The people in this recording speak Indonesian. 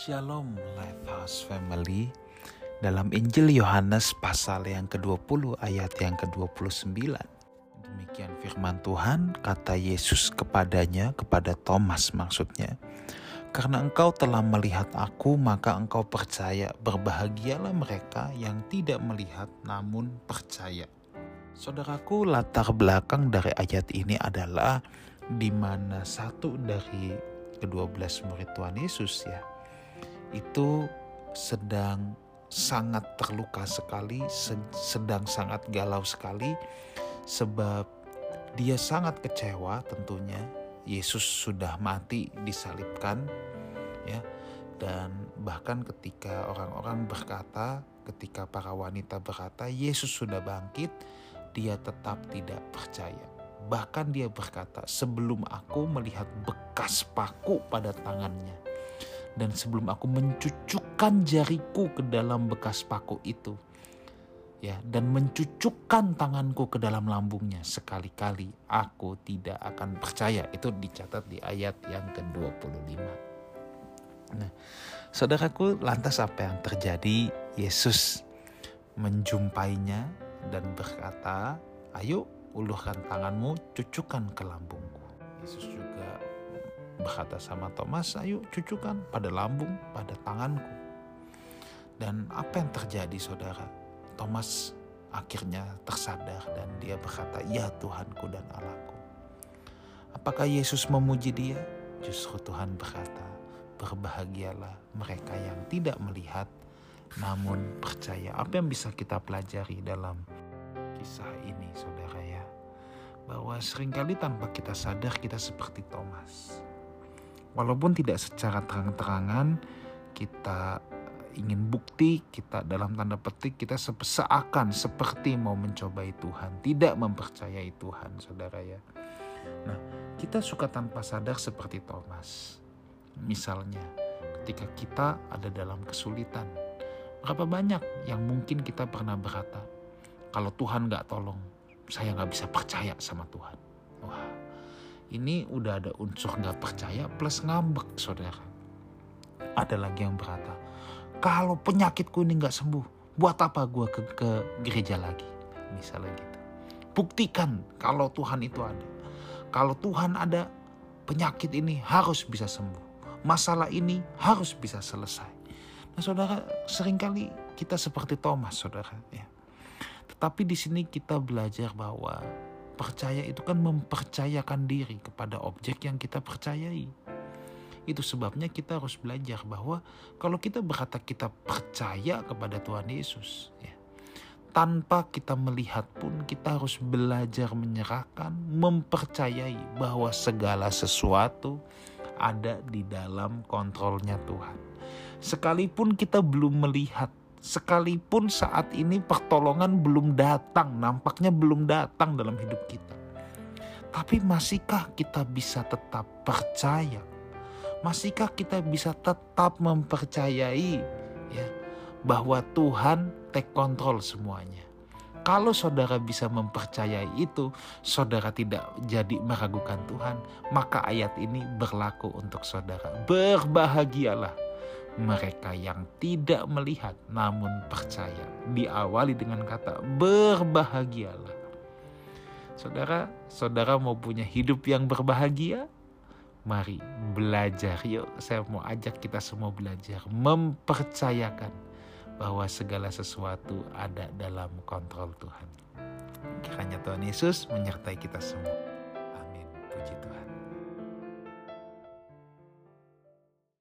Shalom Lifehouse Family. Dalam Injil Yohanes pasal yang ke-20 ayat yang ke-29 Demikian firman Tuhan kata Yesus kepadanya kepada Thomas maksudnya. Karena engkau telah melihat aku maka engkau percaya Berbahagialah mereka yang tidak melihat namun percaya. Saudaraku latar belakang dari ayat ini adalah di mana satu dari kedua belas murid Tuhan Yesus ya itu sedang sangat terluka sekali, sedang sangat galau sekali, sebab dia sangat kecewa tentunya. Yesus sudah mati disalibkan, ya, dan bahkan ketika orang-orang berkata, ketika para wanita berkata, Yesus sudah bangkit, dia tetap tidak percaya. Bahkan dia berkata, sebelum aku melihat bekas paku pada tangannya, dan sebelum aku mencucukkan jariku ke dalam bekas paku itu ya dan mencucukkan tanganku ke dalam lambungnya sekali-kali aku tidak akan percaya. Itu dicatat di ayat yang ke-25 nah saudaraku lantas apa yang terjadi? Yesus menjumpainya dan berkata ayo ulurkan tanganmu cucukkan ke lambungku. Yesus juga berkata sama Thomas, ayo cucukan pada lambung, pada tanganku. Dan apa yang terjadi saudara? Thomas akhirnya tersadar dan dia berkata, ya Tuhanku dan Allahku. Apakah Yesus memuji dia? Justru Tuhan berkata, berbahagialah mereka yang tidak melihat namun percaya. Apa yang bisa kita pelajari dalam kisah ini saudara ya? Bahwa sering kali tanpa kita sadar kita seperti Thomas walaupun tidak secara terang-terangan kita ingin bukti kita dalam tanda petik kita seakan seperti mau mencobai Tuhan tidak mempercayai Tuhan saudara ya. Nah kita suka tanpa sadar seperti Thomas. Misalnya ketika kita ada dalam kesulitan berapa banyak yang mungkin kita pernah berkata kalau Tuhan gak tolong saya gak bisa percaya sama Tuhan. Wah ini udah ada unsur nggak percaya plus ngambek saudara. Ada lagi yang berkata, kalau penyakitku ini nggak sembuh, buat apa gue ke, ke gereja lagi? Misalnya gitu. Buktikan kalau Tuhan itu ada. Kalau Tuhan ada, penyakit ini harus bisa sembuh. Masalah ini harus bisa selesai. Nah saudara, sering kali kita seperti Thomas saudara. ya. Tetapi di sini kita belajar bahwa Percaya itu kan mempercayakan diri kepada objek yang kita percayai. Itu sebabnya kita harus belajar bahwa kalau kita berkata kita percaya kepada Tuhan Yesus, ya, tanpa kita melihat pun kita harus belajar menyerahkan, mempercayai bahwa segala sesuatu ada di dalam kontrolnya Tuhan. Sekalipun kita belum melihat sekalipun saat ini pertolongan belum datang, nampaknya belum datang dalam hidup kita. Tapi masihkah kita bisa tetap percaya? Masihkah kita bisa tetap mempercayai ya bahwa Tuhan take control semuanya? Kalau saudara bisa mempercayai itu, saudara tidak jadi meragukan Tuhan, maka ayat ini berlaku untuk saudara. Berbahagialah mereka yang tidak melihat namun percaya. Diawali dengan kata berbahagialah. Saudara, saudara mau punya hidup yang berbahagia? Mari belajar yuk. Saya mau ajak kita semua belajar mempercayakan bahwa segala sesuatu ada dalam kontrol Tuhan. Kiranya Tuhan Yesus menyertai kita semua.